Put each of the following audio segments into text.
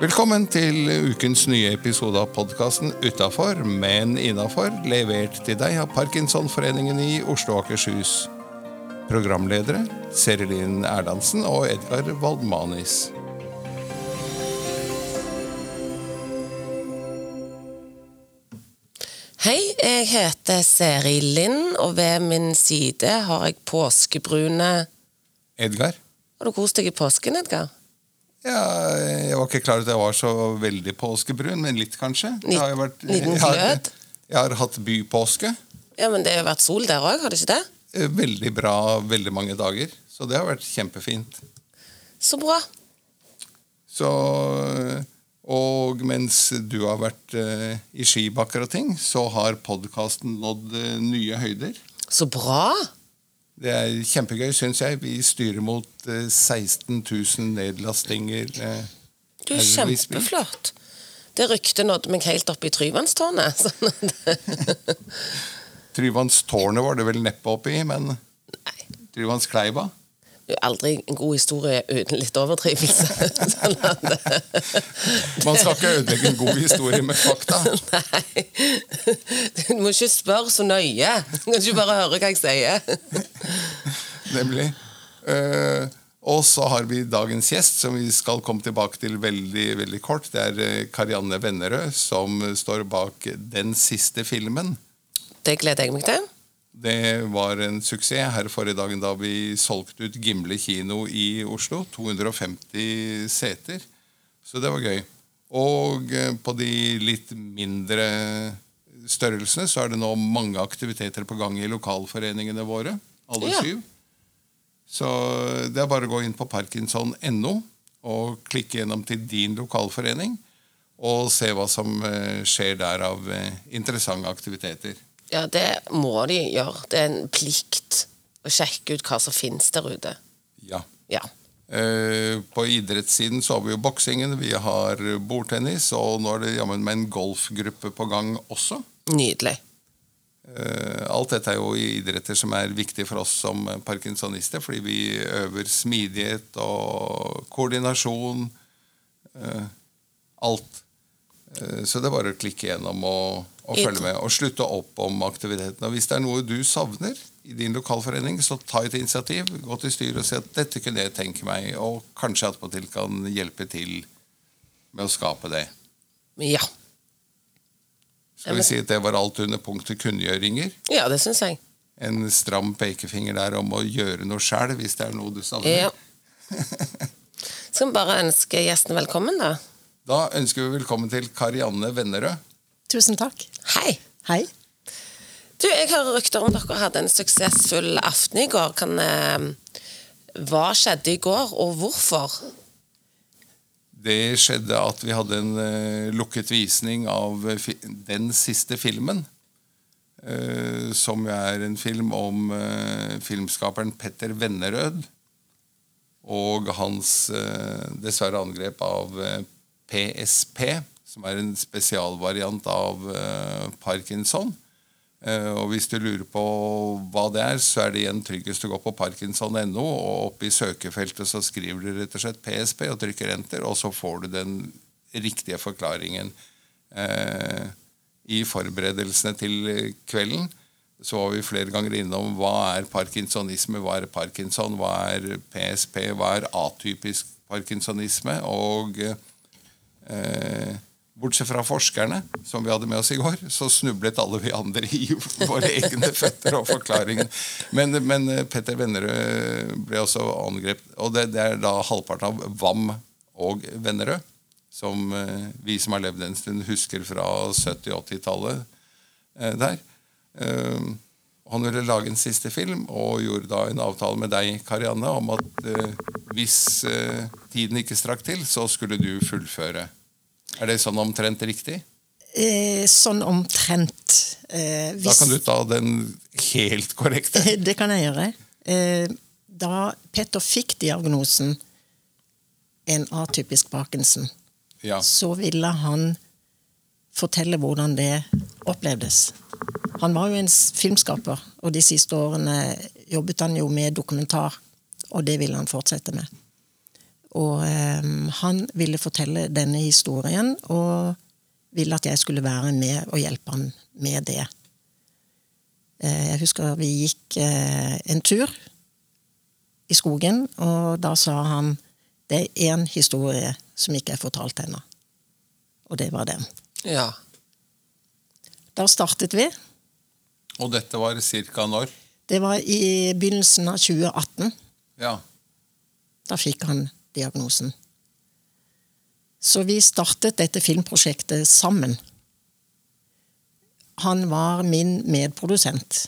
Velkommen til ukens nye episode av podkasten Utafor, men innafor, levert til deg av Parkinsonforeningen i Oslo og Akershus. Programledere Serilin Erlandsen og Edgar Waldmanis. Hei, jeg heter Seri Lind, og ved min side har jeg påskebrune Edgar? Har du kost deg i påsken, Edgar? Ja, jeg var ikke klar over at jeg var så veldig påskebrun, men litt, kanskje. Litt- har jo vært- jeg har- Jeg har hatt bypåske. Ja, men det har jo vært sol der òg, har det ikke det? Eh, Veldig bra veldig mange dager. Så det har vært kjempefint. Så bra. Så, og mens du har vært uh, i skibakker og ting, så har podkasten nådd uh, nye høyder. Så bra. Det er kjempegøy, syns jeg. Vi styrer mot eh, 16 000 nedlastinger. eh, Du er kjempeflott. Det ryktet nådde meg helt opp i Tryvannstårnet. Tryvannstårnet var det vel neppe oppi, men. Tryvannskleiva? Det aldri en god historie uten litt overdrivelse. Sånn at, Man skal ikke ødelegge en god historie med fakta. Nei. Du må ikke spørre så nøye. Du kan ikke bare høre hva jeg sier. Nemlig. Uh, og så har vi dagens gjest, som vi skal komme tilbake til veldig veldig kort. Det er eh, Karianne Vennerød, som står bak den siste filmen. Det gleder jeg meg til. Det var en suksess her forrige dagen da vi solgte ut Gimle kino i Oslo. 250 seter. Så det var gøy. Og eh, på de litt mindre størrelsene så er det nå mange aktiviteter på gang i lokalforeningene våre. Alle Ja. syv. Så det er bare å gå inn på parkinson.no og klikke gjennom til din lokalforening. Og se hva som eh, skjer der av eh, interessante aktiviteter. Ja, det må de gjøre. Det er en plikt å sjekke ut hva som finnes der ute. Ja. Ja. Eh, På idrettssiden så har vi jo boksingen, vi har bordtennis, og nå er det jammen med en golfgruppe på gang også. Nydelig. Eh, Alt dette er jo idretter som er viktige for oss som parkinsonister, fordi vi øver smidighet og koordinasjon. eh, Alt. Eh, Så det er bare å klikke gjennom og, og følge med. Og slutte opp om aktiviteten. Og hvis det er noe du savner i din lokalforening, så ta et initiativ. Gå til styret og si at dette kunne jeg tenke meg, og kanskje attpåtil kan hjelpe til med å skape det. Ja. Skal vi si at det var alt under punktet kunngjøringer? Ja, det syns jeg. en stram pekefinger der om å gjøre noe sjæl, hvis det er noe du savner. Ja. Skal vi bare ønske gjesten velkommen, da? Da ønsker vi velkommen til Karianne Vennerød. Tusen takk. Hei. Hei. Du, jeg hører rykter om dere hadde en suksessfull aften i går. Kan, eh, hva skjedde i går, og hvorfor? Det skjedde at vi hadde en eh, lukket visning av eh, fi den siste filmen. eh, som er en film om eh, filmskaperen Petter Vennerød. Og hans eh, dessverre angrep av eh, PSP, som er en spesialvariant av eh, parkinson. Eh, og hvis du lurer på hva det er, så er det igjen tryggest å gå på parkinson.no, og oppe i søkefeltet så skriver du rett og slett PSP og trykker enter, og så får du den riktige forklaringen. Eh, I forberedelsene til kvelden så var vi flere ganger innom hva er parkinsonisme, hva er parkinson, hva er PSP, hva er atypisk parkinsonisme, og eh, Bortsett fra forskerne, som vi hadde med oss i går, så snublet alle vi andre i våre egne føtter og forklaringen. Men, men Petter Vennerød ble også angrepet. Og det, det er da halvparten av VAM og Vennerød, som eh, vi som har levd en stund, husker fra 70-80-tallet eh, der. Eh, han ville lage en siste film, og gjorde da en avtale med deg, Karianne, om at eh, hvis tiden ikke strakk til, så skulle du fullføre. Er det sånn omtrent riktig? Eh, sånn omtrent. Eh, Da kan du ta den helt korrekte. Det kan jeg gjøre. Eh, da Petter fikk diagnosen en atypisk Parkinson, Ja. så ville han fortelle hvordan det opplevdes. Han var jo en filmskaper, og de siste årene jobbet han jo med dokumentar, og det ville han fortsette med. Og eh, han ville fortelle denne historien, og ville at jeg skulle være med og hjelpe han med det. Eh, jeg husker vi gikk eh, en tur i skogen, og da sa han det er én historie som ikke er fortalt ennå. Og det var den. Ja. Da startet vi. Og dette var ca. når? Det var i begynnelsen av 2018. Ja. Da fikk han diagnosen. Så vi startet dette filmprosjektet sammen. Han var min medprodusent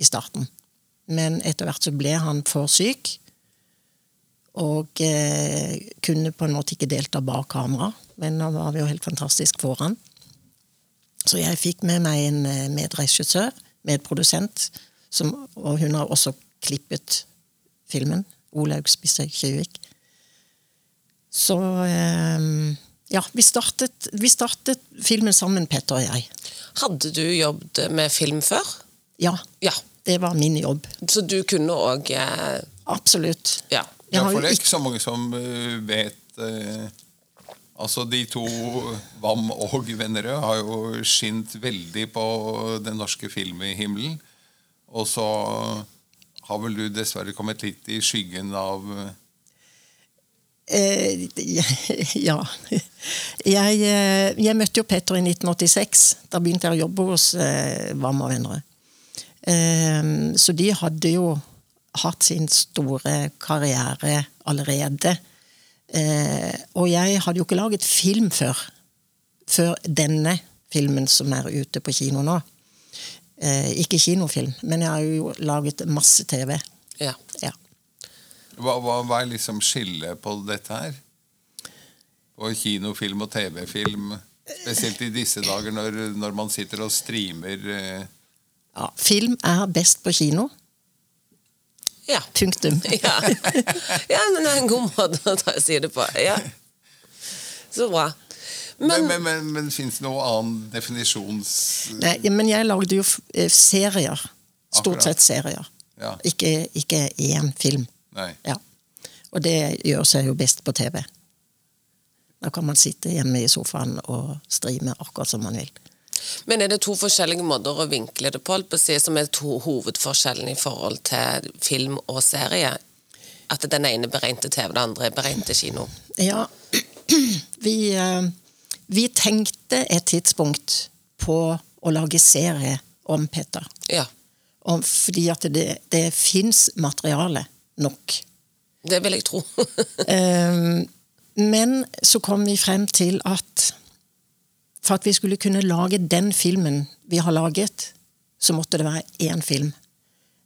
i starten. Men etter hvert så ble han for syk. Og eh, kunne på en måte ikke delta bak kamera, men da var vi jo helt fantastisk foran. Så jeg fikk med meg en eh, medregissør, medprodusent, som, og hun har også klippet filmen. Olaug Spisse Kjøvik. Så eh, ja, vi startet, vi startet filmen sammen, Petter og jeg. Hadde du jobbet med film før? Ja, Ja. det var min jobb. Så du kunne òg eh, Absolutt. Ja. Ja, for det er ikke- så mange som eh, vet eh, Altså, de to, Vam og Vennerød, har jo skint veldig på den norske filmhimmelen. Og så har vel du dessverre kommet litt i skyggen av eh, ja. Jeg, eh, jeg møtte jo Petter i 1986. Da begynte jeg å jobbe hos eh, Vam og Vennerød. Eh, så de hadde jo hatt sin store karriere allerede. Eh, og jeg hadde jo ikke laget film før. Før denne filmen som er ute på kino nå. Eh, ikke kinofilm, men jeg har jo laget masse TV. Ja. Hva, hva, hva er liksom skillet på dette her? På kinofilm og TV-film? Spesielt i disse dager når, når man sitter og streamer eh, ja. Film er best på kino. Ja. Punktum. ja. ja, men det er en god måte å si det på. Ja. Så bra. Men, Men, men, men, men fins det noen annen definisjons... Nei, men jeg lagde jo f- eh, serier. Stort Akkurat. sett serier. Ja. Ikke, ikke én film. Nei. Ja. Og det gjør seg jo best på TV. Da kan man sitte hjemme i sofaen og streame akkurat som man vil. men er det to forskjellige måter å vinkle det på, som er to hovedforskjellene i forhold til film og serie? At den ene er beregnet TV, det andre er beregnet kino? Ja, vi, eh, vi tenkte et tidspunkt på å lage serie om Peter. Ja. Om, fordi at det, det fins materiale nok. Det vil jeg tro. um, men så kom vi frem til at for at vi skulle kunne lage den filmen vi har laget, så måtte det være én film.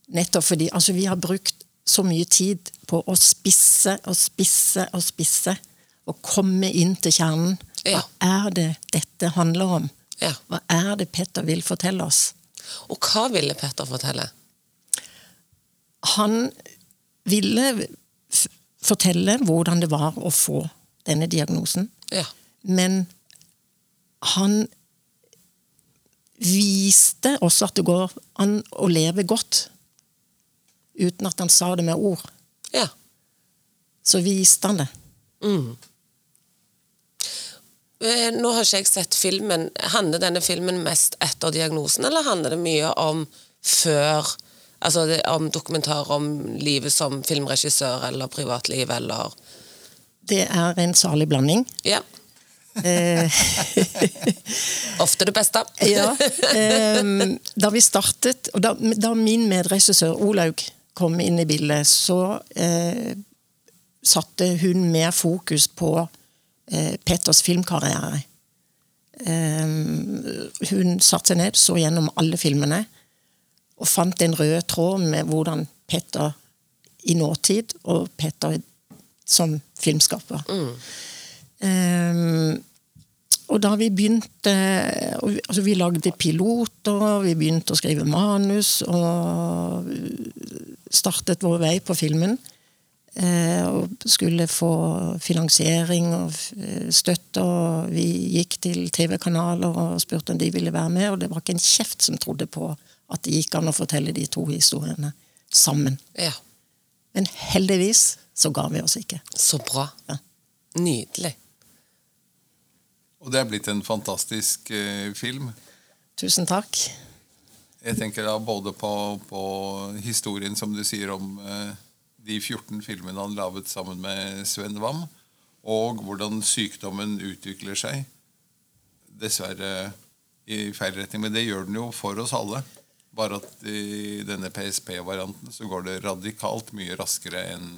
Nettopp fordi altså, vi har brukt så mye tid på å spisse og spisse og spisse. Og komme inn til kjernen. Hva er det dette handler om? Hva er det Petter vil fortelle oss? Og hva ville Petter fortelle? Han ville fortelle hvordan det var å få denne diagnosen. Ja. Men han viste også at det går an å leve godt uten at han sa det med ord. ja. Så viste han det. Mm. Nå har ikke jeg sett filmen. Handler denne filmen mest etter diagnosen, eller handler det mye om før? Altså det, om dokumentar om livet som filmregissør eller privatliv, eller Det er en salig blanding. Ja. Eh, Ofte det beste. ja, ehm, da vi startet, og da, da min medregissør Olaug kom inn i bildet, så eh, satte hun mer fokus på eh, Peters filmkarriere. Ehm, hun satte seg ned, så gjennom alle filmene, og fant den røde tråden med hvordan Petter i nåtid og Petter som filmskaper. Ehm, og da vi begynte altså Vi lagde piloter, vi begynte å skrive manus og startet vår vei på filmen. Eh, og skulle få finansiering og eh, støtte. og Vi gikk til TV-kanaler og spurte om de ville være med, og det var ikke en kjeft som trodde på at det gikk an å fortelle de to historiene sammen. Ja. Men heldigvis så ga vi oss ikke. Så bra. Ja. Nydelig. Og det er blitt en fantastisk eh, film. Tusen takk. Jeg tenker da både på, på historien som du sier om eh, de 14 filmene han laget sammen med Sven Wam, og hvordan sykdommen utvikler seg. Dessverre i feil retning, men det gjør den jo for oss alle. Bare at i denne PSP-varianten så går det radikalt mye raskere enn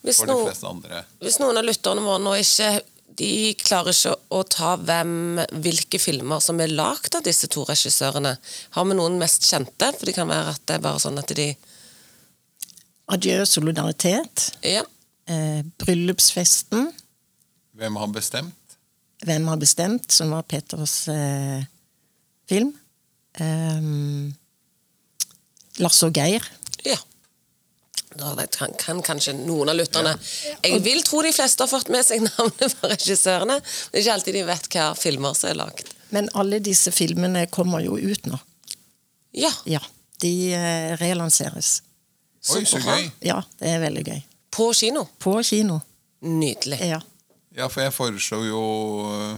Hvis, for de fleste andre. hvis noen av lytterne våre nå ikke de klarer ikke å ta hvem, hvilke filmer som er lagd av disse to regissørene. Har vi noen mest kjente? For det kan være at det er bare sånn at de Adjø solidaritet. Ja. Eh, bryllupsfesten. Hvem har bestemt? Hvem har bestemt, som var Peters eh, film. Um, Lasse og Geir. ja. Da vet- kan, kan kanskje noen av lytterne Jeg vil tro de fleste har fått med seg navnet på regissørene. Men det er ikke alltid de vet hva filmer som er lagd. Men alle disse filmene kommer jo ut nå. Ja. Ja, De relanseres. relanseres. Oi, så bra. gøy! Ja, det er veldig gøy. På kino. På kino. Nydelig. Ja. Ja, for jeg foreslo jo eh,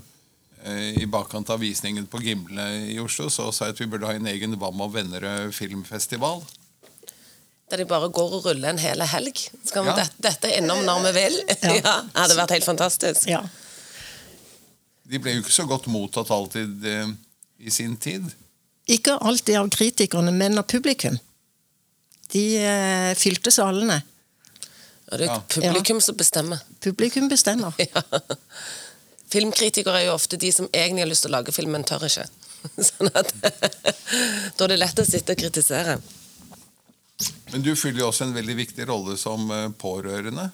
i bakkant av visningen på Gimle i Oslo, så sa jeg at vi burde ha en egen Vam og Vennerød filmfestival. Der de bare går og ruller en hel helg. Så kan vi Ja. det, dette innom når vi vil. Ja. Ja. hadde vært helt fantastisk. ja. De ble jo ikke så godt mottatt alltid eh, i sin tid. Ikke alltid av kritikerne, men av publikum. De eh, fylte salene. Og det er Ja. publikum som bestemmer. Publikum bestemmer. Ja. Filmkritikere er jo ofte de som egentlig har lyst til å lage film, men tør ikke. Sånn at Da er det lett å sitte og kritisere. Men du fyller jo også en veldig viktig rolle som eh, pårørende.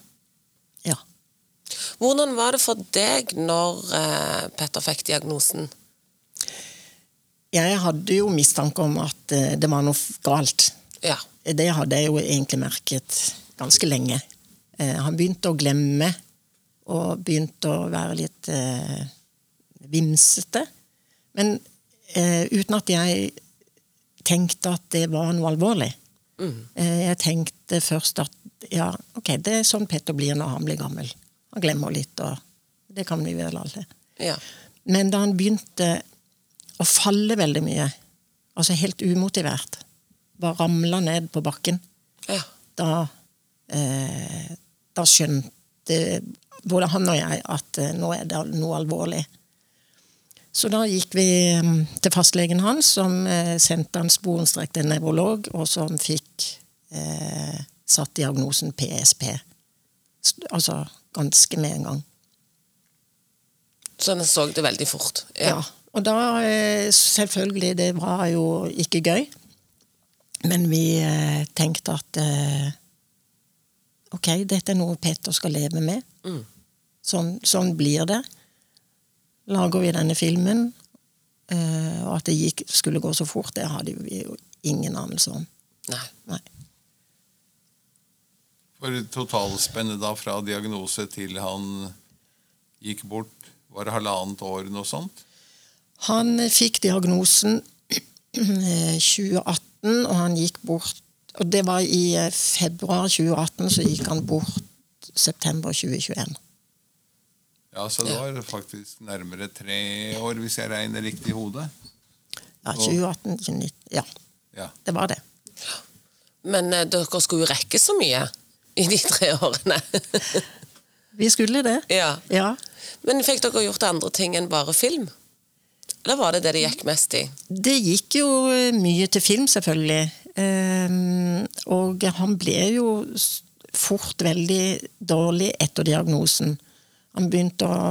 Ja. Hvordan var det for deg når eh, Petter fikk diagnosen? Jeg hadde jo mistanke om at eh, det var noe galt. Ja. Det hadde jeg jo egentlig merket ganske lenge. Han begynte å glemme, og begynte å være litt eh, vimsete. Men eh, uten at jeg tenkte at det var noe alvorlig. Eh, jeg tenkte først at ja, ok, det er sånn Petter blir når han blir gammel. Han glemmer litt, og det kan vi vel alle. ja. Men da han begynte å falle veldig mye, altså helt umotivert, bare ramla ned på bakken, ja. da, eh, da skjønte både han og jeg at eh, nå er det noe alvorlig. Så da gikk vi mm, til fastlegen hans, som eh, sendte han sporenstrekt til en nevrolog, og som fikk eh, satt diagnosen PSP. Altså ganske med en gang. Så han så det veldig fort. Ja. Og da, eh, selvfølgelig, det var jo ikke gøy. Men vi eh, tenkte at eh, ok, dette er noe Petter skal leve med. Mm. Sånn, sånn blir det. Lager vi denne filmen, eh, og at det gikk, skulle gå så fort, det hadde vi jo ingen anelse om. Nei. Nei. For totalspennet da fra diagnose til han gikk bort, var det halvannet år noe sånt? Han eh, fikk diagnosen eh, 2018, og han gikk bort Og det var i eh, februar 2018, så gikk han bort september 2021. Ja, så det var faktisk nærmere tre år, hvis jeg regner riktig i hodet. Ja, 2018, 2019 Ja, Ja. det var det. Men eh, dere skulle jo rekke så mye i de tre årene. Vi skulle det. ja. Ja. Men fikk dere gjort andre ting enn bare film? Eller var det det det gikk mest i? Det gikk jo eh, mye til film, selvfølgelig. Ehm, og han ble jo fort veldig dårlig etter diagnosen. Han begynte å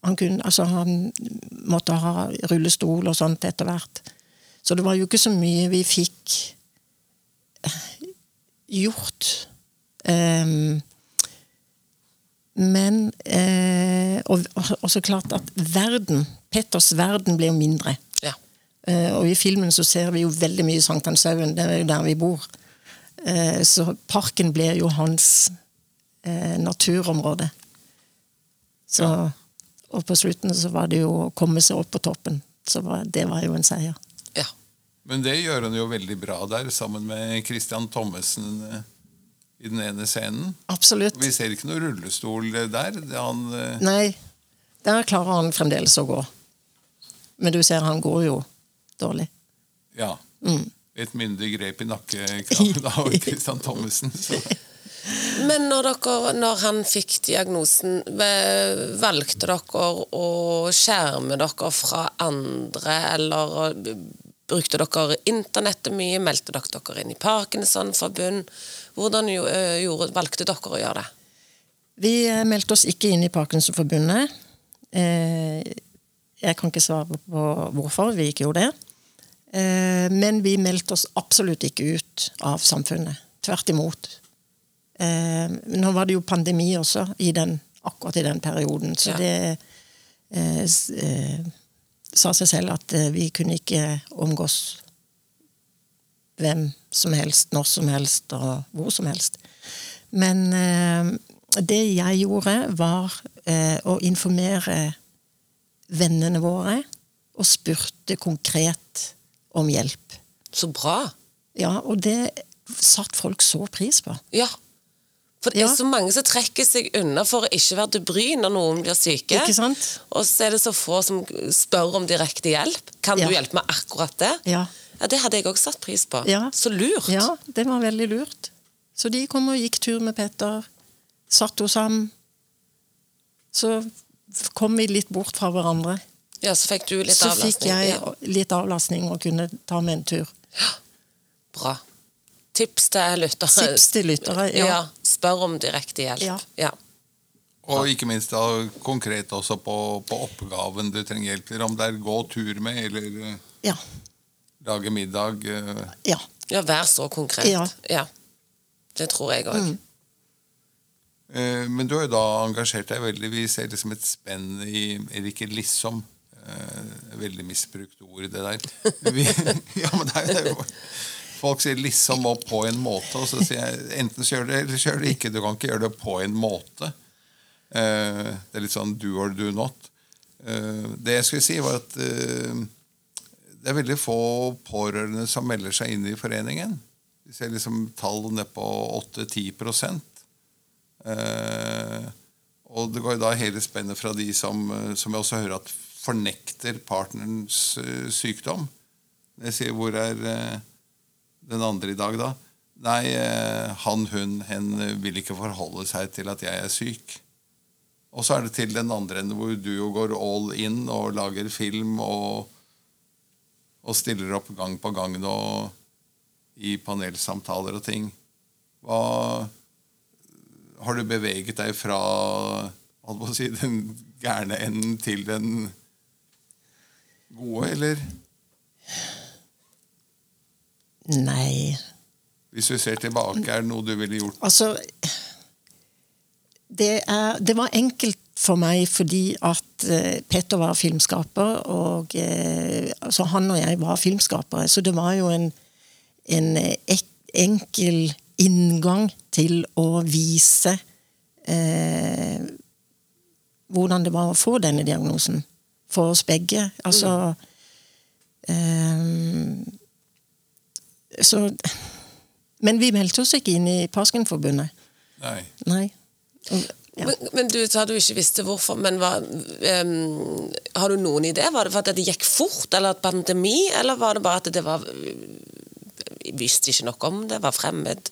han, kunne, altså han måtte ha rullestol og sånt etter hvert. Så det var jo ikke så mye vi fikk eh, gjort. Um, men eh, og, og så klart at verden, Petters verden, ble jo mindre. Eh, og i filmen så ser vi jo veldig mye Sankthanshaugen, det er jo der vi bor. Eh, så parken blir jo hans eh, naturområde. Så, Og på slutten så var det jo å komme seg opp på toppen. Så det var jo en seier. ja. Men det gjør han jo veldig bra der, sammen med Christian Thommessen. i den ene scenen. Absolutt. Vi ser ikke noe rullestol der. Det er Han, Nei, der klarer han fremdeles å gå. Men du ser, han går jo dårlig. ja, Mm. et myndig grep i nakkekraven av Christian Thommessen. Men når, dere, når han fikk diagnosen, valgte dere å skjerme dere fra andre, eller brukte dere internettet mye? Meldte dere dere inn i Parkinson-forbund? Hvordan jo- øh, gjorde, valgte dere å gjøre det? Vi eh, meldte oss ikke inn i Parkinsonforbundet. Eh, Jeg kan ikke svare på hvorfor vi ikke gjorde det. Eh, Men vi meldte oss absolutt ikke ut av samfunnet. Tvert imot. Eh, Nå var det jo pandemi også i den, akkurat i den perioden, så det eh, sa seg selv at vi kunne ikke omgås hvem som helst, når som helst og hvor som helst. Men eh, det jeg gjorde, var eh, å informere vennene våre og spurte konkret om hjelp. Så bra. Ja, og det satte folk så pris på. Ja. For det Ja. er så mange som trekker seg unna for å ikke være til bry når noen blir syke. Ikke sant? Og så er det så få som spør om direkte hjelp. Kan Ja. du hjelpe med akkurat det? Ja. Ja, Det hadde jeg òg satt pris på. Ja. Så lurt. Ja, det var veldig lurt. Så de kom og gikk tur med Petter. Satt hos ham. Så kom vi litt bort fra hverandre. Ja, Så fikk du litt Så avlastning. fikk jeg Ja. litt avlastning og kunne ta med en tur. Ja. Bra. Tips til lyttere. Tips til lyttere, ja. ja. Spør om direkte hjelp. Ja. ja. Og ikke minst da konkret også på, på oppgaven du trenger hjelp til. Om det er gå tur med, eller eh, Ja. lage middag. eh, ja. Ja, Vær så konkret. Ja. Det tror jeg òg. Mm. Eh, Men du har jo da engasjert deg veldig. Vi ser liksom et spenn i Eller ikke liksom. Eh, Veldig misbrukt ord, det der. Vi, ja, men det er, jo Folk sier 'liksom' og 'på en måte', og så sier jeg enten kjør det eller kjør det ikke. Du kan ikke gjøre det på en måte. Eh, Det er litt sånn do or do not. Eh, Det jeg skulle si, var at eh, det er veldig få pårørende som melder seg inn i foreningen. Vi ser liksom tall ned på 8-10 Eh, og det går jo da hele spennet fra de som, eh, som jeg også hører at fornekter partnerens eh, sykdom. Jeg sier hvor er eh, den andre i dag, da? Nei, eh, han, hun, hen vil ikke forholde seg til at jeg er syk. Og så er det til den andre enden hvor du jo går all in og lager film og, og stiller opp gang på gang nå i panelsamtaler og ting. Hva har du beveget deg fra si, den gærne enden til den gode, eller? Nei. Hvis du ser tilbake, er det noe du ville gjort? Altså det, er, det var enkelt for meg fordi at Petter Peter var filmskaper, og eh, altså han og jeg var filmskapere. Så det var jo en, en eh, ek, enkel inngang til å vise eh, hvordan det var å få denne diagnosen. For oss begge. Altså eh, Så Men vi meldte oss ikke inn i Paskenforbundet. Nei. Nei. Og- Ja. Men, men du sa du ikke visste hvorfor, men hva, um, har du noen idé? Var det for at det gikk fort, eller at pandemi, eller var det bare at det var visste ikke noe om det, var fremmed?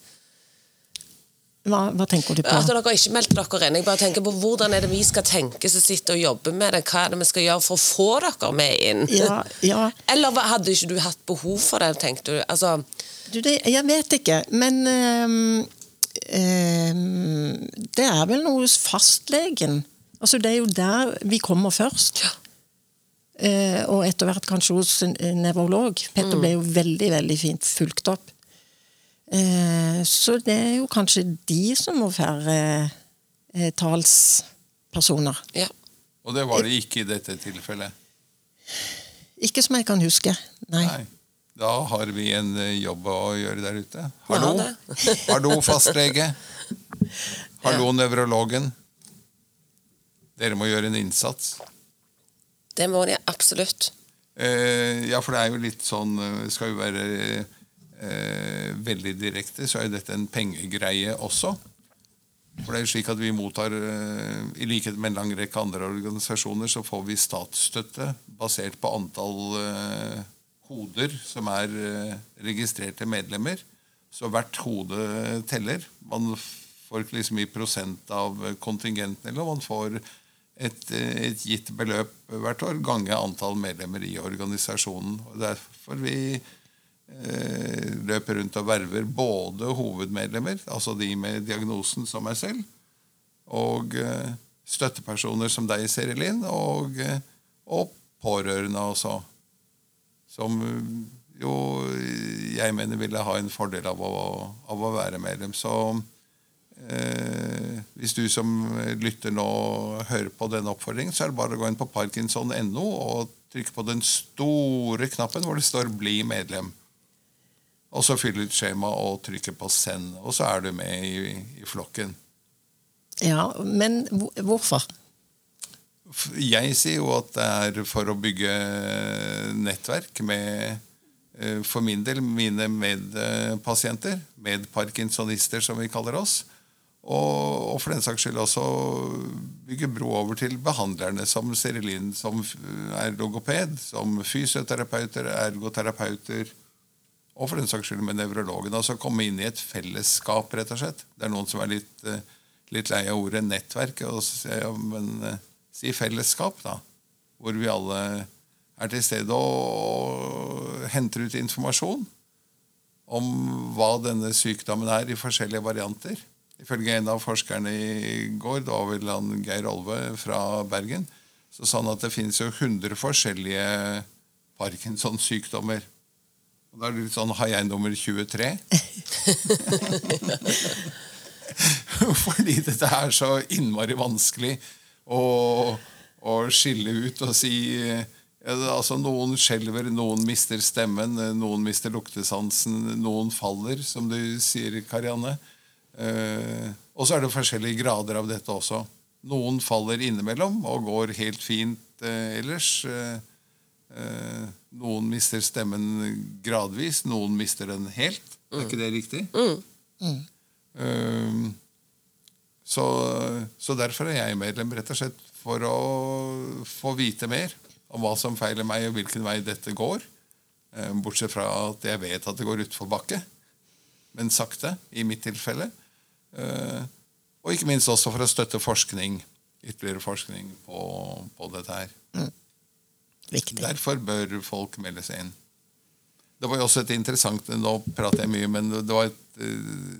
Hva, hva tenker du på? At dere ikke meldte dere inn. Jeg bare tenker på Hvordan er det vi skal tenke som sitter og jobber med det? Hva er det vi skal gjøre for å få dere med inn? Ja, ja. Eller hadde ikke du hatt behov for det, tenkte du? Altså, Du, det, jeg vet ikke, men um, um, Det er vel noe hos fastlegen. Altså, det er jo der vi kommer først. Ja. Uh, og etter hvert kanskje hos en nevrolog. Petter Mm. ble jo veldig veldig fint fulgt opp. Eh, så det er jo kanskje de som må være eh, talspersoner. ja. Og det var det ikke i dette tilfellet. Ikke som jeg kan huske. Nei. Nei. Da har vi en eh, jobb å gjøre der ute. Hallo, Ja, Hallo fastlege. Hallo, nevrologen. Dere må gjøre en innsats. Det må de absolutt. Eh, ja, for det er jo litt sånn Skal jo være eh, veldig direkte, så er dette en pengegreie også. For det er jo slik at vi mottar, eh, I likhet med en lang rekke andre organisasjoner, så får vi statsstøtte basert på antall eh, hoder som er eh, registrerte medlemmer. Så hvert hode teller. Man får ikke liksom i prosent av kontingenten, eller man får et, et, gitt beløp hvert år gange antall medlemmer i organisasjonen. Og Derfor vi eh, løper rundt og verver både hovedmedlemmer, altså de med diagnosen som meg selv, og eh, støttepersoner som deg, Serilin, og, eh, og pårørende også. Som jo jeg mener ville ha en fordel av å, av å være medlem. Så Eh, hvis du som lytter nå hører på denne oppfordringen, så er det bare å gå inn på parkinson.no og trykke på den store knappen hvor det står 'bli medlem'. Og så fylle ut skjema og trykke på 'send'. Og så er du med i, i flokken. Ja, Men hvorfor? Jeg sier jo at det er for å bygge nettverk med eh, for min del mine medpasienter, medparkinsonister som vi kaller oss. Og, og, for den saks skyld også bygge bro over til behandlerne, som Serilin, som er logoped, som fysioterapeuter, ergoterapeuter, og for den saks skyld med nevrologen. Altså komme inn i et fellesskap, rett og slett. Det er noen som er litt, eh, litt lei av ordet nettverk, så, men eh, si fellesskap, da. Hvor vi alle er til stede og henter ut informasjon om hva denne sykdommen er i forskjellige varianter. Ifølge en av forskerne i går, da var vel han Geir Olve fra Bergen, så sa han at det finnes jo 100 forskjellige Parkinsons-sykdommer. Og Da er det litt sånn Har jeg nummer 23? Fordi dette er så innmari vanskelig å, å skille ut og si altså Noen skjelver, noen mister stemmen, noen mister luktesansen, noen faller, som du sier, Karianne. Eh, og så er det forskjellige grader av dette også. Noen faller innimellom og går helt fint eh, ellers. Eh, noen mister stemmen gradvis, noen mister den helt. Er ikke det riktig? Mm. Mm. Eh, så, så, derfor er jeg medlem, rett og slett for å få vite mer om hva som feiler meg, og hvilken vei dette går. Eh, bortsett fra at jeg vet at det går utforbakke. Men sakte, i mitt tilfelle. Eh, og ikke minst også for å støtte forskning, ytterligere forskning på, på dette her. Mm. Derfor bør folk melde seg inn. Det var jo også et interessant Nå prater jeg mye, men det var et uh,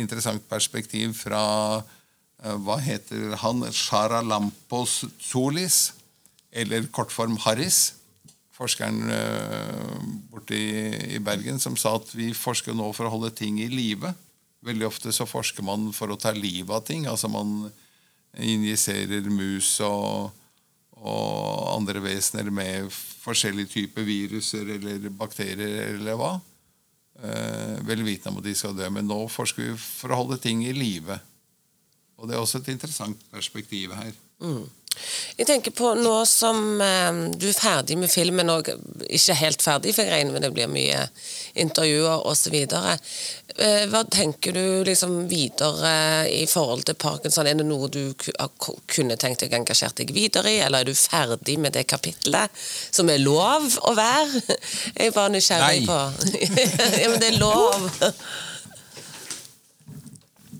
interessant perspektiv fra uh, Hva heter han? Shara Lampos Solis, eller kortform Harris. Forskeren uh, borte i, i Bergen som sa at vi forsker nå for å holde ting i live. Veldig ofte så forsker man for å ta livet av ting. altså Man injiserer mus og, og andre vesener med forskjellige typer viruser eller bakterier eller hva. Eh, vel vitende om at de skal dø. Men nå forsker vi for å holde ting i live. Og det er også et interessant perspektiv her. Mm. Jeg tenker på nå som eh, du er ferdig med filmen, og ikke helt ferdig, for jeg regner med det blir mye intervjuer osv. Eh, hva tenker du liksom videre i forhold til parkinson? Er det noe du kunne tenkt deg engasjert deg videre i, eller er du ferdig med det kapitlet, som er lov å være? Jeg er bare nysgjerrig på Ja, men det er lov.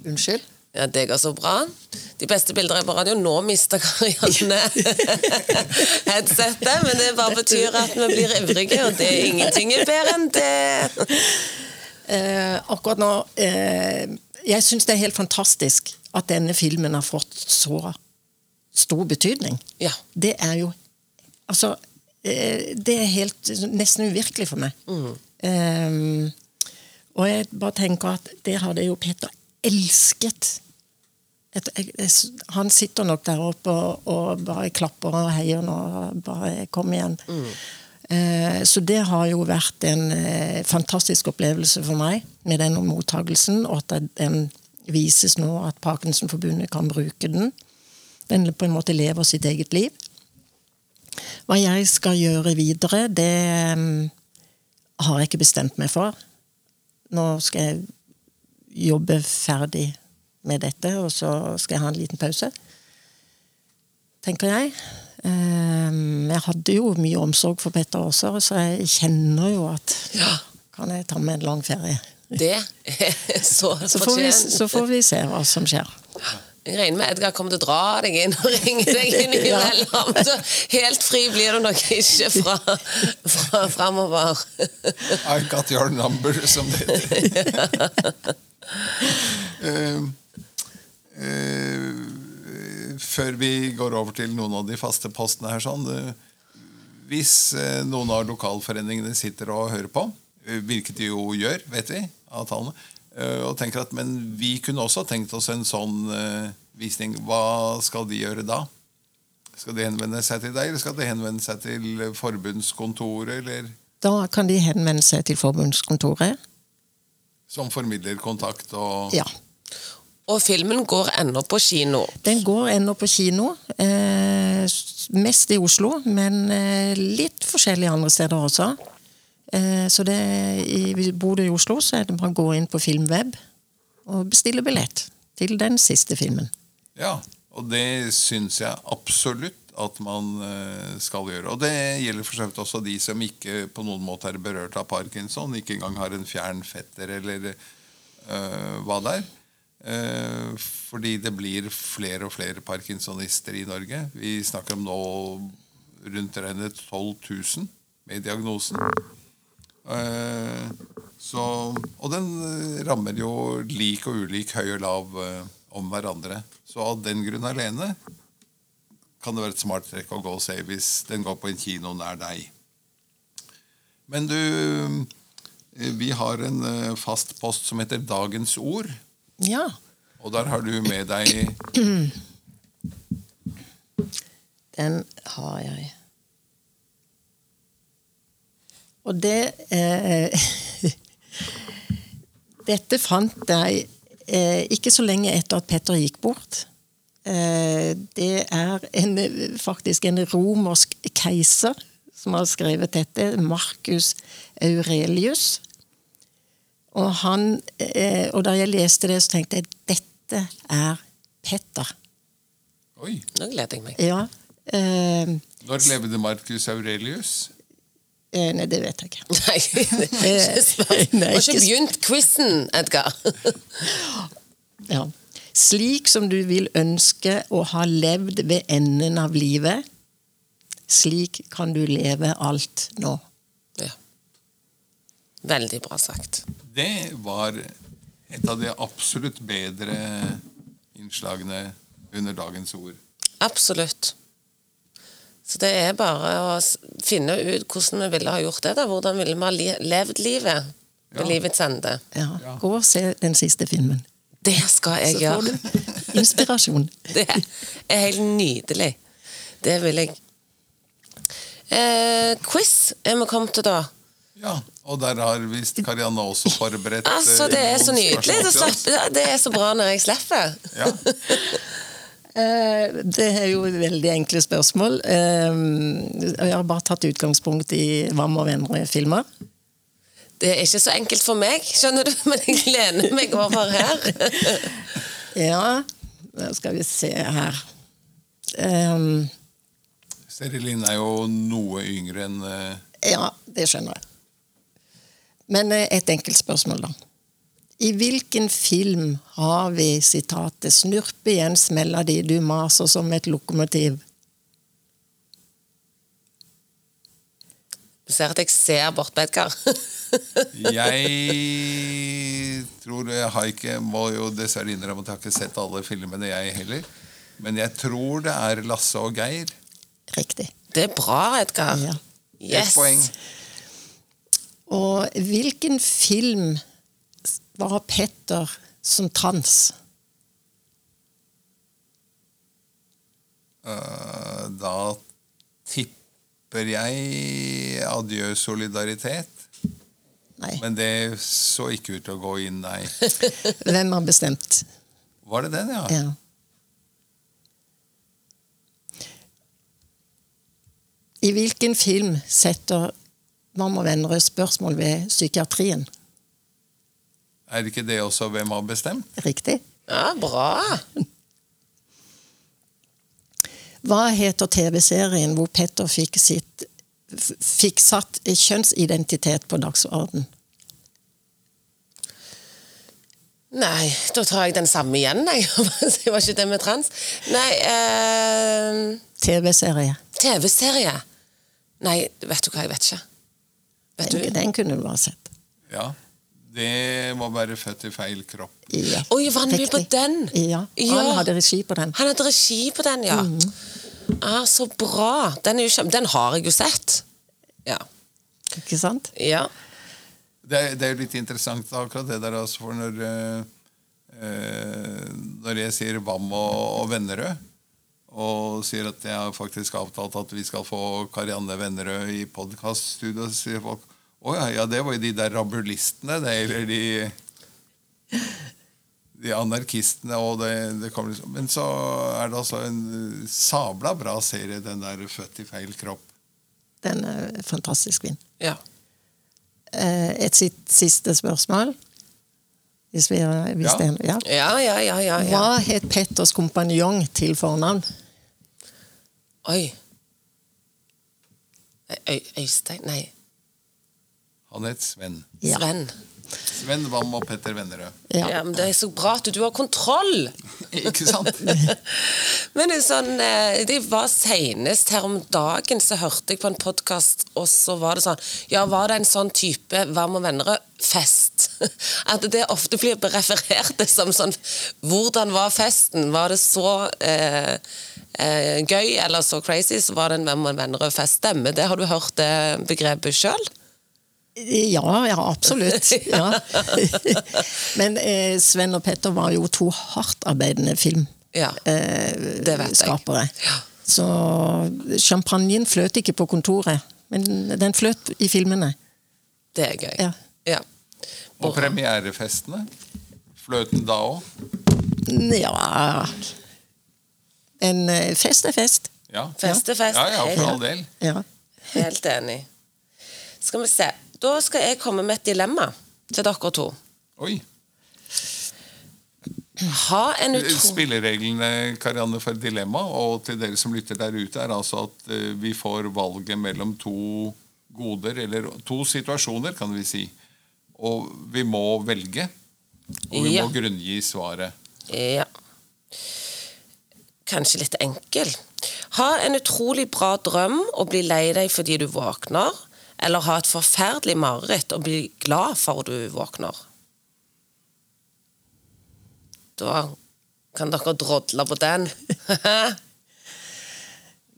Unnskyld? Ja, det går så bra. De beste bilder er på radio. Nå mister Karianne headsetet, men det bare betyr at vi blir ivrige, og det er ingenting er bedre enn det. Eh, akkurat nå eh, Jeg syns det er helt fantastisk at denne filmen har fått så stor betydning. Ja. Det er jo Altså, eh, det er helt nesten uvirkelig for meg. Mm. Eh, og jeg bare tenker at det hadde jo Peter elsket et, jeg, han sitter nok der oppe og, og bare klapper og heier nå. Bare kom igjen. Mm. Eh, så det har jo vært en eh, fantastisk opplevelse for meg med den mottagelsen, og at den vises nå at Parkinsonforbundet kan bruke den. Den på en måte lever sitt eget liv. Hva jeg skal gjøre videre, det um, har jeg ikke bestemt meg for. nå skal jeg jobbe ferdig med dette, og så skal jeg ha en liten pause. Tenker jeg. Ehm, Jeg hadde jo mye omsorg for Petter også, så jeg kjenner jo at Ja. kan jeg ta med en lang ferie. Det er så Så får, vi, fortjent. så får vi se hva som skjer. Jeg regner med Edgar kommer til å dra deg inn og ringe deg inn innimellom. Så helt fri blir du nok ikke fra, fra framover. I got your number, som det heter. Eh, før vi går over til noen av de faste postene her sånn Hvis eh, noen av lokalforeningene sitter og hører på, eh, hvilket de jo gjør, vet vi, av tallene, eh, og tenker at men vi kunne også tenkt oss en sånn visning, hva skal de gjøre da? Skal de henvende seg til deg, eller skal de henvende seg til forbundskontoret, eller Da kan de henvende seg til forbundskontoret. som formidler kontakt og Ja. Og filmen går ennå på kino. Den går ennå på kino. Eh, mest i Oslo, men eh, litt forskjellig andre steder også. Eh, så det, i, bor du i Oslo, så er det bare å gå inn på Filmweb og bestille billett til den siste filmen. Ja, og det syns jeg absolutt at man eh, skal gjøre. Og det gjelder for så vidt også de som ikke på noen måte er berørt av parkinson, ikke engang har en fjern fetter eller øh, hva det er. Eh, fordi det blir flere og flere parkinsonister i Norge. Vi snakker om nå rundt regnet 12 000 med diagnosen. Eh, så, og den rammer jo lik og ulik, høy og lav eh, om hverandre. Så av den grunn alene kan det være et smart trekk å gå og se hvis den går på en kino nær deg. Men du, vi har en fast post som heter Dagens ord. Ja. Og der har du med deg Den har jeg. Og det eh, Dette fant jeg eh, ikke så lenge etter at Petter gikk bort. Eh, det er en, faktisk en romersk keiser som har skrevet dette. Marcus Aurelius. Og, han, eh, og da jeg leste det, så tenkte jeg dette er Petter. Oi, Nå gleder jeg meg. Ja. Eh, når levde Marcus Aurelius? eh, nei, det vet jeg ikke. Nei, ikke spør. Du har ikke ikke begynt quizen, Edgar. Ja. Slik som du vil ønske å ha levd ved enden av livet, slik kan du leve alt nå. Ja. Veldig bra sagt. Det var et av de absolutt bedre innslagene under dagens ord. Absolutt. Så det er bare å finne ut hvordan vi ville ha gjort det. da. Hvordan ville vi ha levd livet ved Ja. livets ende. Ja. Gå og se den siste filmen. Det skal jeg Så får gjøre. inspirasjon. Det er helt nydelig. Det vil jeg. Eh, quiz er vi kommet til da. Ja, og der har visst Karianne også forberedt Altså, Det er så eh, nydelig. Det, er så bra når jeg slipper. Ja. Eh, Det er jo veldig enkle spørsmål. Eh, Jeg har bare tatt utgangspunkt i hva må venner-filmer. Det er ikke så enkelt for meg, skjønner du, men jeg lener meg over her. Ja, da skal vi se her. Seri Linn er jo noe yngre enn uh... Ja, det skjønner jeg. Men eh, et enkelt spørsmål, da. I hvilken film har vi sitatet 'Snurpe igjen smella di, du maser som et lokomotiv'? Du ser at jeg ser bort på Edgar. Jeg tror Jeg har ikke Må jo dessverre innrømme at jeg har ikke sett alle filmene, jeg heller. Men jeg tror det er Lasse og Geir. Riktig. Det er bra, Edgar. Ja. Yes. Et poeng. Og hvilken film var Petter som trans? Uh, Da tipper jeg Adjø solidaritet. Nei. Men det så ikke ut til å gå inn, nei. Hvem har bestemt? Var det den, ja? Ja. I hvilken film setter Mamma må venner spørsmål ved psykiatrien? Er det ikke det også hvem har bestemt? Riktig. Ja, bra. Hva heter TV-serien hvor Petter fikk, sitt, fikk satt kjønnsidentitet på dagsorden? Nei, da tar jeg den samme igjen, jeg. Det var ikke det med trans. Nei, eh, TV-serie. TV-serie. Nei, vet du hva, jeg vet ikke. Vet Den, du? den kunne du ha sett. Ja. Det må være født i feil kropp. Ja. Oi, var han med på den? Ja. Ja. Han hadde regi på den. Han hadde regi på den, ja. Ah, så bra. Den, er jo den har jeg jo sett. Ja. Ikke sant? ja. Det det er jo litt interessant akkurat det der, altså, for når, eh, eh, når jeg sier Vam og, og Vennerød, og sier at jeg har faktisk avtalt at vi skal få Karianne Vennerød i podkaststudio, så sier folk å ja, ja, det var jo de der rabulistene, det, eller de de anarkistene og det, det kommer liksom Men så er det altså en sabla bra serie, den der 'Født i feil kropp'. Den er fantastisk fin. ja. Eh, Et sitt, siste spørsmål. Hvis vi, hvis Ja. det, ja. Ja, ja, ja, ja, ja. Hva het Petters kompanjong til fornavn? Oi. Øy, Øystein Nei, Han het Sven. Ja. Sven. Sven Wam og Petter Vennerød. Ja. Ja, men Det er så bra at du har kontroll! Ikke sant? Men det er sånn, eh, det var senest her om dagen så hørte jeg på en podkast, og så var det sånn Ja, var det en sånn type Wam og Vennerød-fest? At det ofte blir referert til som sånn Hvordan var festen? Var det så eh, eh, gøy eller så crazy, så var det en Wam og Vennerød-fest. Stemmer det? Har du hørt det begrepet sjøl? Ja, ja, absolutt. Ja. Men eh, Sven og Petter var jo to hardtarbeidende Ja, filmskapere. Ja. Så champagnen fløt ikke på kontoret, men den fløt i filmene. Det er gøy. Ja. Ja. Og premierefestene. Fløt den da òg? Ja En eh, fest er fest. Ja. Fest er fest. Ja, ja, for all del. Ja. Helt enig. Skal vi se. Da skal jeg komme med et dilemma til dere to. Oi. Ha en utro... Spillereglene Karianne, for dilemma, og til dere som lytter der ute, er altså at eh, vi får valget mellom to goder, eller to situasjoner, kan vi si. Og vi må velge. Og vi Ja. må grunngi svaret. Ja. Kanskje litt enkel. Ha en utrolig bra drøm og bli lei deg fordi du våkner, eller ha et forferdelig mareritt og bli glad for du våkner. Da kan dere drodle på den.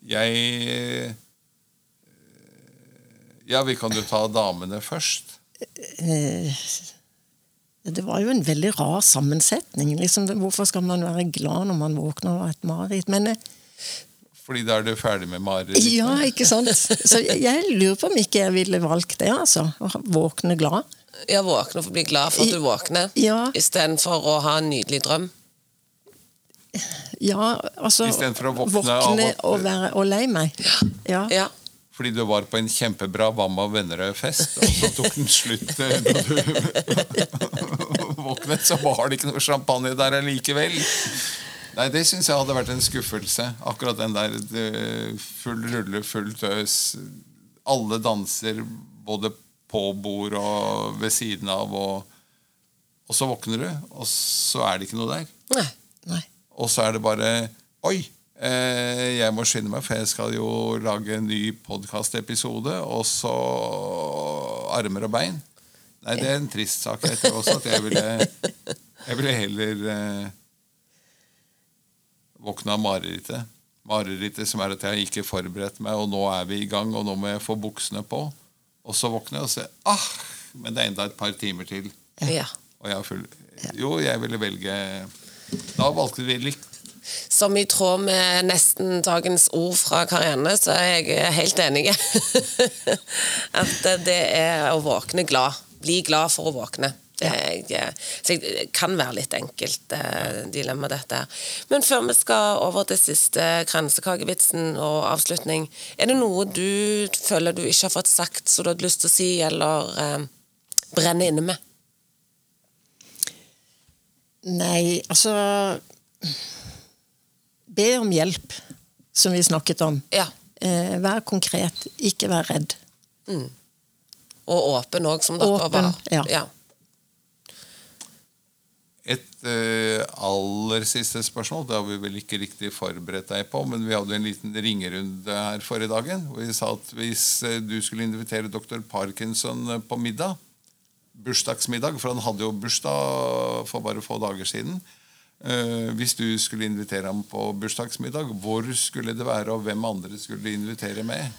Jeg eh, Ja, vi kan jo ta damene først. Eh, Det var jo en veldig rar sammensetning. Liksom, hvorfor skal man være glad når man våkner av et mareritt? Men eh, Fordi da er du ferdig med marerittet? ja, ikke sant? Så jeg, jeg lurer på om ikke jeg ville valgt det, altså. Å våkne glad. Ja, våkne for å bli glad for at du våkner, Ja. istedenfor å ha en nydelig drøm. Ja, altså Istedenfor å våkne av våkne at- og være og lei meg. Ja. Ja. Fordi du var på en kjempebra Vamma Vennerød-fest, og så tok den slutt eh, da du våknet, så var det ikke noe champagne der allikevel. Nei, det syns jeg hadde vært en skuffelse. Akkurat den der eh, full rulle, full tøs. Alle danser både på bord og ved siden av, og, og så våkner du, og så er det ikke noe der. Nei. Nei. Og så er det bare Oi! Eh, jeg må skynde meg, for jeg skal jo lage en ny podkastepisode. Og så armer og bein. Nei, det er en trist sak. Jeg tror også at jeg ville Jeg ville heller våkne av marerittet. Marerittet som er at jeg ikke forberedt meg, og nå er vi i gang, og nå må jeg få buksene på. Og så våkner jeg og ser ah, men det er enda et par timer til. Ja. Og jeg har full Jo, jeg ville velge Da valgte vi likt. Som i tråd med nesten dagens ord fra Karianne, så er jeg helt enig. At det er å våkne glad. Bli glad for å våkne. Det er jeg, jeg kan være litt enkelt eh, dilemma, dette her. Men før vi skal over til siste kransekakevitsen og avslutning, er det noe du føler du ikke har fått sagt, så du hadde lyst til å si, eller eh, brenner inne med? Nei, altså Be om hjelp, som vi snakket om. Ja. Eh, vær konkret, ikke vær redd. Og åpen òg, som dere Åpen, var. ja. Et uh, aller siste spørsmål. Det har vi vel ikke riktig forberedt deg på, men vi hadde en liten ringerunde her forrige dagen. Hvor vi sa at hvis eh, du skulle invitere doktor Parkinson eh, på middag, bursdagsmiddag, for han hadde jo bursdag for bare få dager siden. uh, hvis du skulle invitere ham på bursdagsmiddag, hvor skulle det være, og hvem andre skulle du invitere med?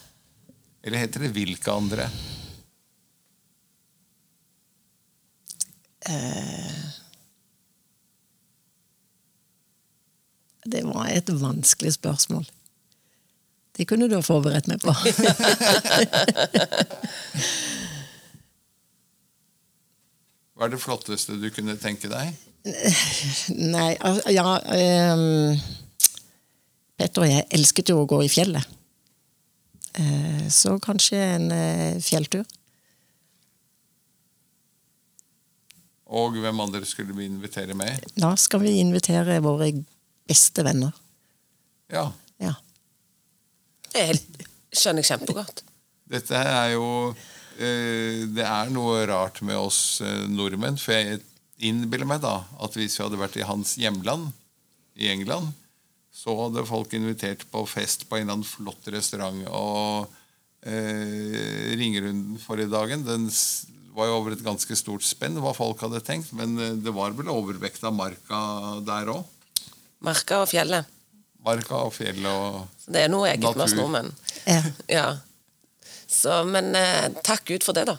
Eller heter det hvilke andre? Det var et vanskelig spørsmål. Det kunne du ha forberedt meg på. Hva er det flotteste du kunne tenke deg? Nei, ja um, Petter og jeg elsket jo å gå i fjellet. Uh, så kanskje en uh, fjelltur. Og hvem andre skulle vi invitere med? Da skal vi invitere våre beste venner. Ja, Ja. Det skjønner jeg kjempegodt. Dette er jo eh, Det er noe rart med oss eh, nordmenn. For jeg innbiller meg da at hvis vi hadde vært i hans hjemland, i England, så hadde folk invitert på fest på en eller annen flott restaurant. Og eh, ringerunden forrige dagen den var jo over et ganske stort spenn hva folk hadde tenkt. Men eh, det var vel overvekt av marka der òg. Marka og fjellet. Marka og fjell og natur. det er noe eget med oss nordmenn. Ja. Ja. Så, men eh, takk Gud for det, da.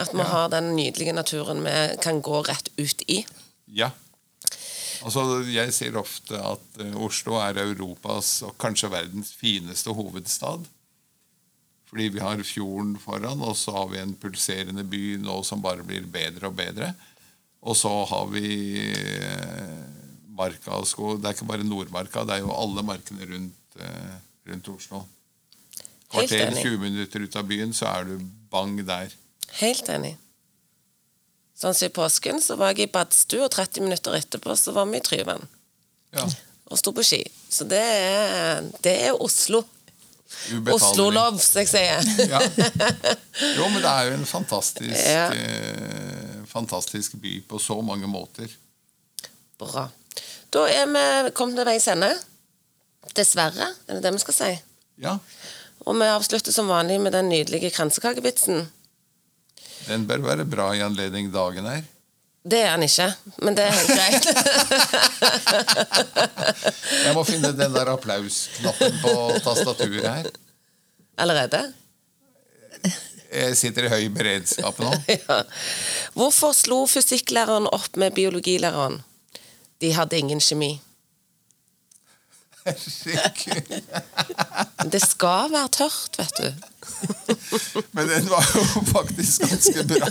At vi har den nydelige naturen vi kan gå rett ut i. Ja. Altså, jeg sier ofte at eh, Oslo er Europas og kanskje verdens fineste hovedstad. Fordi vi har fjorden foran, og så har vi en pulserende by nå som bare blir bedre og bedre. Og så har vi eh, marka og Skog. Det er ikke bare Nordmarka, det er jo alle markene rundt, eh, rundt Oslo. Kvarter, 20 minutter ut av byen, så er du bang der. Helt enig. Sånn som i påsken, så var jeg i badstue, og 30 minutter etterpå så var vi i Tryvann Ja, og sto på ski. Så det er, det er Oslo. Oslo-lov, som jeg sier. Ja. Jo, men det er jo en fantastisk, Ja. eh, fantastisk by på så mange måter. Bra. Da er vi kommet til veis ende. Dessverre, er det det vi skal si. Ja, Og vi avslutter som vanlig med den nydelige kransekakevitsen. Den bør være bra i anledning dagen her. Det er han ikke, men det er helt greit. Jeg må finne den der applausknappen på tastaturet her. Allerede? Jeg sitter i høy beredskap nå. Ja. Hvorfor slo fysikklæreren opp med biologilæreren? De hadde ingen kjemi. Herregud. Det skal være tørt, vet du. Men den var jo faktisk ganske bra.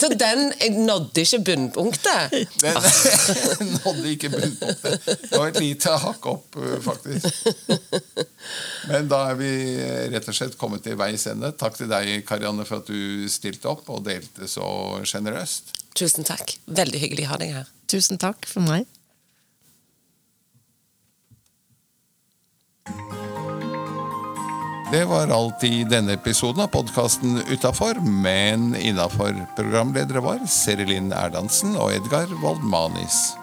Så den nådde ikke bunnpunktet. Den nådde ikke bunnpunktet. Det var et lite hakk opp, faktisk. Men da er vi rett og slett kommet til veis ende. Takk til deg, Karianne, for at du stilte opp og delte så sjenerøst. Tusen takk. Veldig hyggelig å ha deg her. Tusen takk for meg. Det var alt i denne episoden av podkasten Utafor, men innafor. Programledere var Serilin Erdansen og Edgar Waldmanis.